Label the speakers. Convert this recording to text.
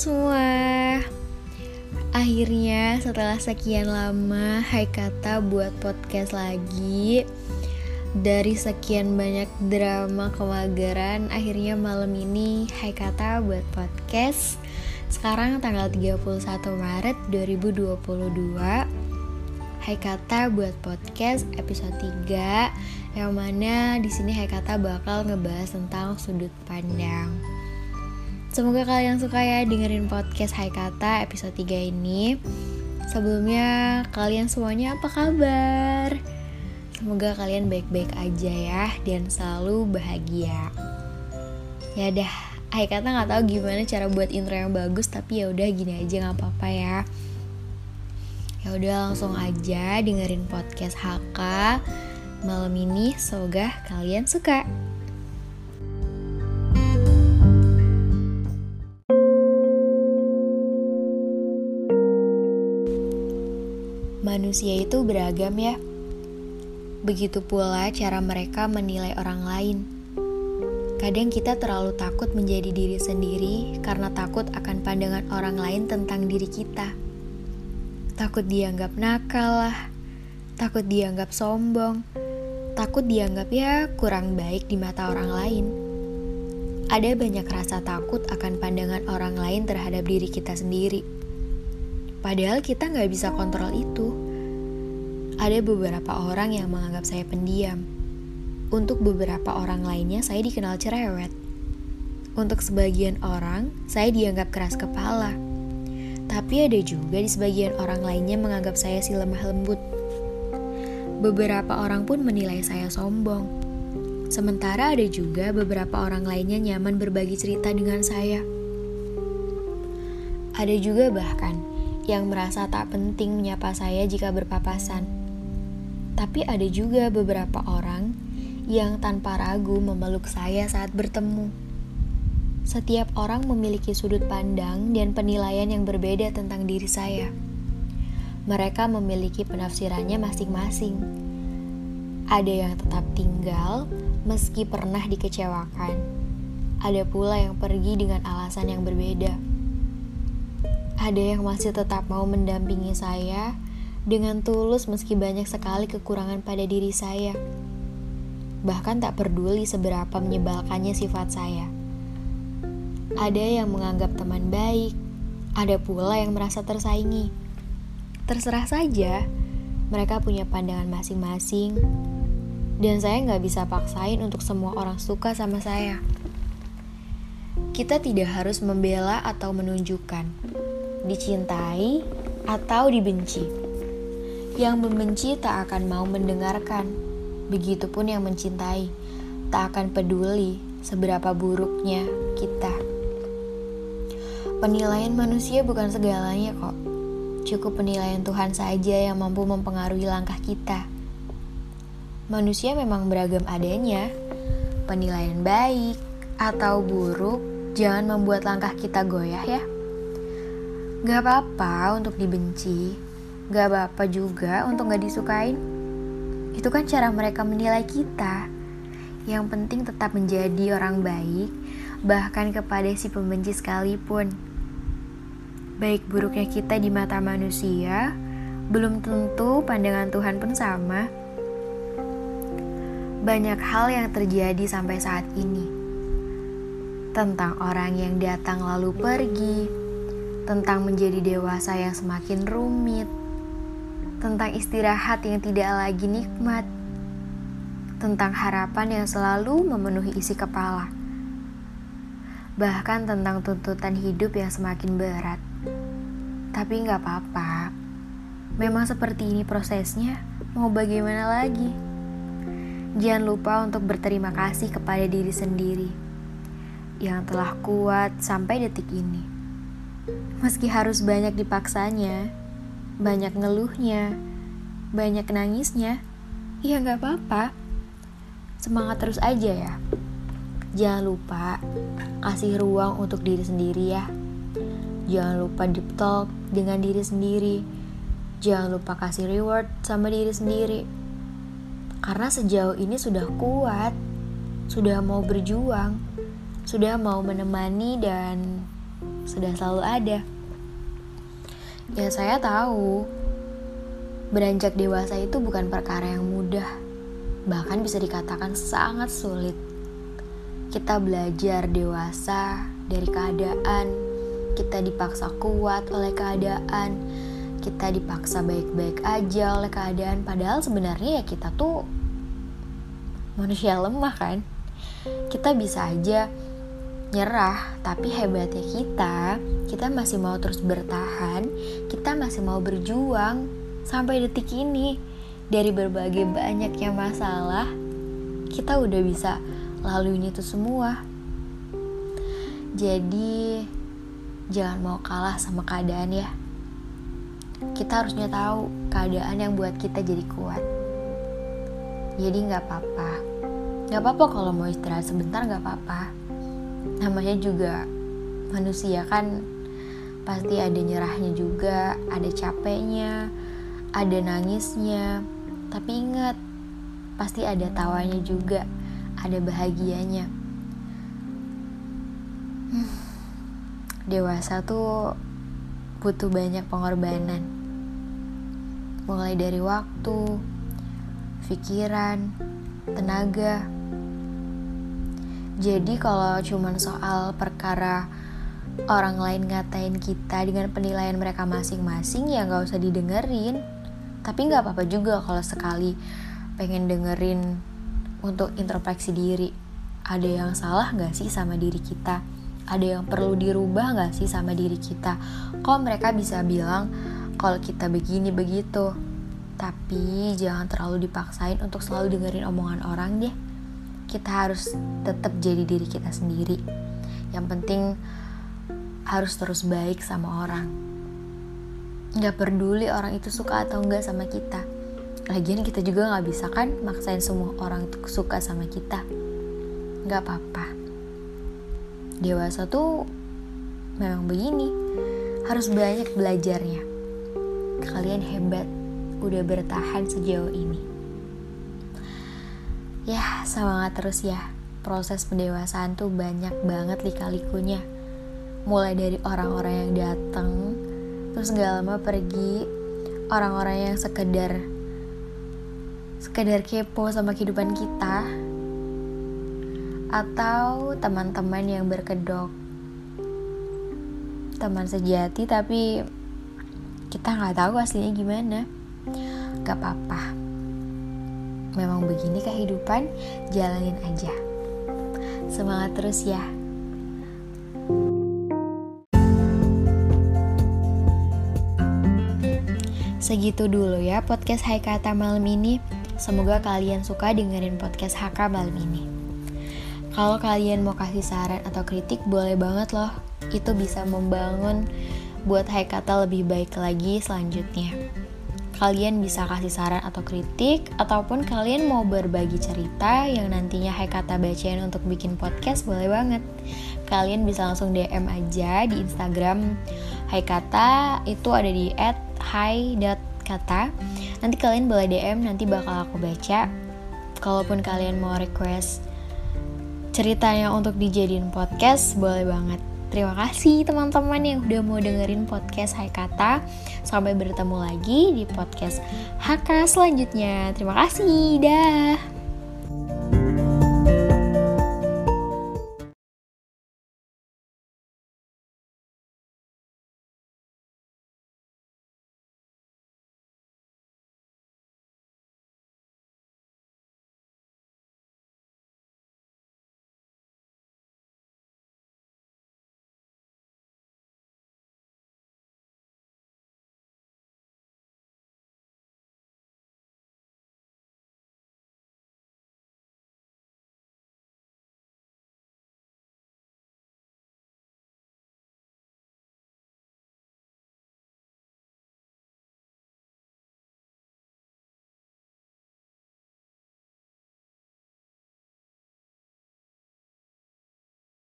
Speaker 1: semua. Akhirnya setelah sekian lama Hai Kata buat podcast lagi Dari sekian banyak drama kemageran Akhirnya malam ini Hai Kata buat podcast. Sekarang tanggal 31 Maret 2022 Hai Kata buat podcast episode 3 Yang mana di sini Hai Kata bakal ngebahas tentang sudut pandang Semoga kalian suka ya dengerin podcast Hai Kata episode 3 ini Sebelumnya kalian semuanya apa kabar? Semoga kalian baik-baik aja ya dan selalu bahagia Ya dah, Hai Kata gak tahu gimana cara buat intro yang bagus Tapi ya udah gini aja gak apa-apa ya Ya udah langsung aja dengerin podcast HK malam ini semoga kalian suka. Manusia itu beragam ya. Begitu pula cara mereka menilai orang lain. Kadang kita terlalu takut menjadi diri sendiri karena takut akan pandangan orang lain tentang diri kita. Takut dianggap nakal lah, takut dianggap sombong, takut dianggap ya kurang baik di mata orang lain. Ada banyak rasa takut akan pandangan orang lain terhadap diri kita sendiri. Padahal kita nggak bisa kontrol itu. Ada beberapa orang yang menganggap saya pendiam. Untuk beberapa orang lainnya, saya dikenal cerewet. Untuk sebagian orang, saya dianggap keras kepala. Tapi ada juga di sebagian orang lainnya menganggap saya si lemah lembut. Beberapa orang pun menilai saya sombong. Sementara ada juga beberapa orang lainnya nyaman berbagi cerita dengan saya. Ada juga bahkan yang merasa tak penting menyapa saya jika berpapasan. Tapi ada juga beberapa orang yang tanpa ragu memeluk saya saat bertemu. Setiap orang memiliki sudut pandang dan penilaian yang berbeda tentang diri saya. Mereka memiliki penafsirannya masing-masing. Ada yang tetap tinggal meski pernah dikecewakan. Ada pula yang pergi dengan alasan yang berbeda. Ada yang masih tetap mau mendampingi saya dengan tulus meski banyak sekali kekurangan pada diri saya. Bahkan tak peduli seberapa menyebalkannya sifat saya. Ada yang menganggap teman baik, ada pula yang merasa tersaingi. Terserah saja, mereka punya pandangan masing-masing, dan saya nggak bisa paksain untuk semua orang suka sama saya. Kita tidak harus membela atau menunjukkan, dicintai atau dibenci. Yang membenci tak akan mau mendengarkan, begitupun yang mencintai tak akan peduli seberapa buruknya kita. Penilaian manusia bukan segalanya kok. Cukup penilaian Tuhan saja yang mampu mempengaruhi langkah kita. Manusia memang beragam adanya. Penilaian baik atau buruk jangan membuat langkah kita goyah ya. Gak apa-apa untuk dibenci, gak apa-apa juga untuk gak disukain. Itu kan cara mereka menilai kita. Yang penting tetap menjadi orang baik, bahkan kepada si pembenci sekalipun baik buruknya kita di mata manusia, belum tentu pandangan Tuhan pun sama. Banyak hal yang terjadi sampai saat ini tentang orang yang datang lalu pergi, tentang menjadi dewasa yang semakin rumit, tentang istirahat yang tidak lagi nikmat, tentang harapan yang selalu memenuhi isi kepala, bahkan tentang tuntutan hidup yang semakin berat. Tapi nggak apa-apa. Memang seperti ini prosesnya. Mau bagaimana lagi? Jangan lupa untuk berterima kasih kepada diri sendiri yang telah kuat sampai detik ini. Meski harus banyak dipaksanya, banyak ngeluhnya, banyak nangisnya, ya nggak apa-apa. Semangat terus aja ya. Jangan lupa kasih ruang untuk diri sendiri ya. Jangan lupa deep talk dengan diri sendiri. Jangan lupa kasih reward sama diri sendiri. Karena sejauh ini sudah kuat, sudah mau berjuang, sudah mau menemani dan sudah selalu ada. Ya saya tahu, beranjak dewasa itu bukan perkara yang mudah, bahkan bisa dikatakan sangat sulit. Kita belajar dewasa dari keadaan, kita dipaksa kuat oleh keadaan, kita dipaksa baik-baik aja oleh keadaan, padahal sebenarnya ya kita tuh manusia lemah kan. Kita bisa aja nyerah, tapi hebatnya kita, kita masih mau terus bertahan, kita masih mau berjuang sampai detik ini. Dari berbagai banyaknya masalah, kita udah bisa laluin itu semua. Jadi, jangan mau kalah sama keadaan ya. Kita harusnya tahu keadaan yang buat kita jadi kuat. Jadi nggak apa-apa. Nggak apa-apa kalau mau istirahat sebentar nggak apa-apa namanya juga manusia kan pasti ada nyerahnya juga, ada capeknya, ada nangisnya. Tapi ingat, pasti ada tawanya juga, ada bahagianya. Hmm, dewasa tuh butuh banyak pengorbanan. Mulai dari waktu, pikiran, tenaga, jadi kalau cuman soal perkara orang lain ngatain kita dengan penilaian mereka masing-masing ya nggak usah didengerin. Tapi nggak apa-apa juga kalau sekali pengen dengerin untuk introspeksi diri. Ada yang salah nggak sih sama diri kita? Ada yang perlu dirubah nggak sih sama diri kita? Kok mereka bisa bilang kalau kita begini begitu? Tapi jangan terlalu dipaksain untuk selalu dengerin omongan orang deh kita harus tetap jadi diri kita sendiri. Yang penting harus terus baik sama orang. Gak peduli orang itu suka atau enggak sama kita. Lagian kita juga gak bisa kan maksain semua orang suka sama kita. Gak apa-apa. Dewasa tuh memang begini. Harus banyak belajarnya. Kalian hebat udah bertahan sejauh ini ya semangat terus ya. Proses pendewasaan tuh banyak banget lika-likunya mulai dari orang-orang yang datang terus gak lama pergi orang-orang yang sekedar sekedar kepo sama kehidupan kita atau teman-teman yang berkedok. Teman sejati tapi kita nggak tahu aslinya gimana. Gak apa-apa memang begini kehidupan, jalanin aja. Semangat terus ya. Segitu dulu ya podcast Hai Kata malam ini. Semoga kalian suka dengerin podcast HK malam ini. Kalau kalian mau kasih saran atau kritik boleh banget loh. Itu bisa membangun buat Hai Kata lebih baik lagi selanjutnya kalian bisa kasih saran atau kritik ataupun kalian mau berbagi cerita yang nantinya Hai Kata bacain untuk bikin podcast boleh banget. Kalian bisa langsung DM aja di Instagram Hai Kata itu ada di @hai.kata. Nanti kalian boleh DM nanti bakal aku baca. Kalaupun kalian mau request ceritanya untuk dijadiin podcast boleh banget. Terima kasih teman-teman yang udah mau dengerin podcast Hai Kata. Sampai bertemu lagi di podcast HK selanjutnya. Terima kasih. Dah.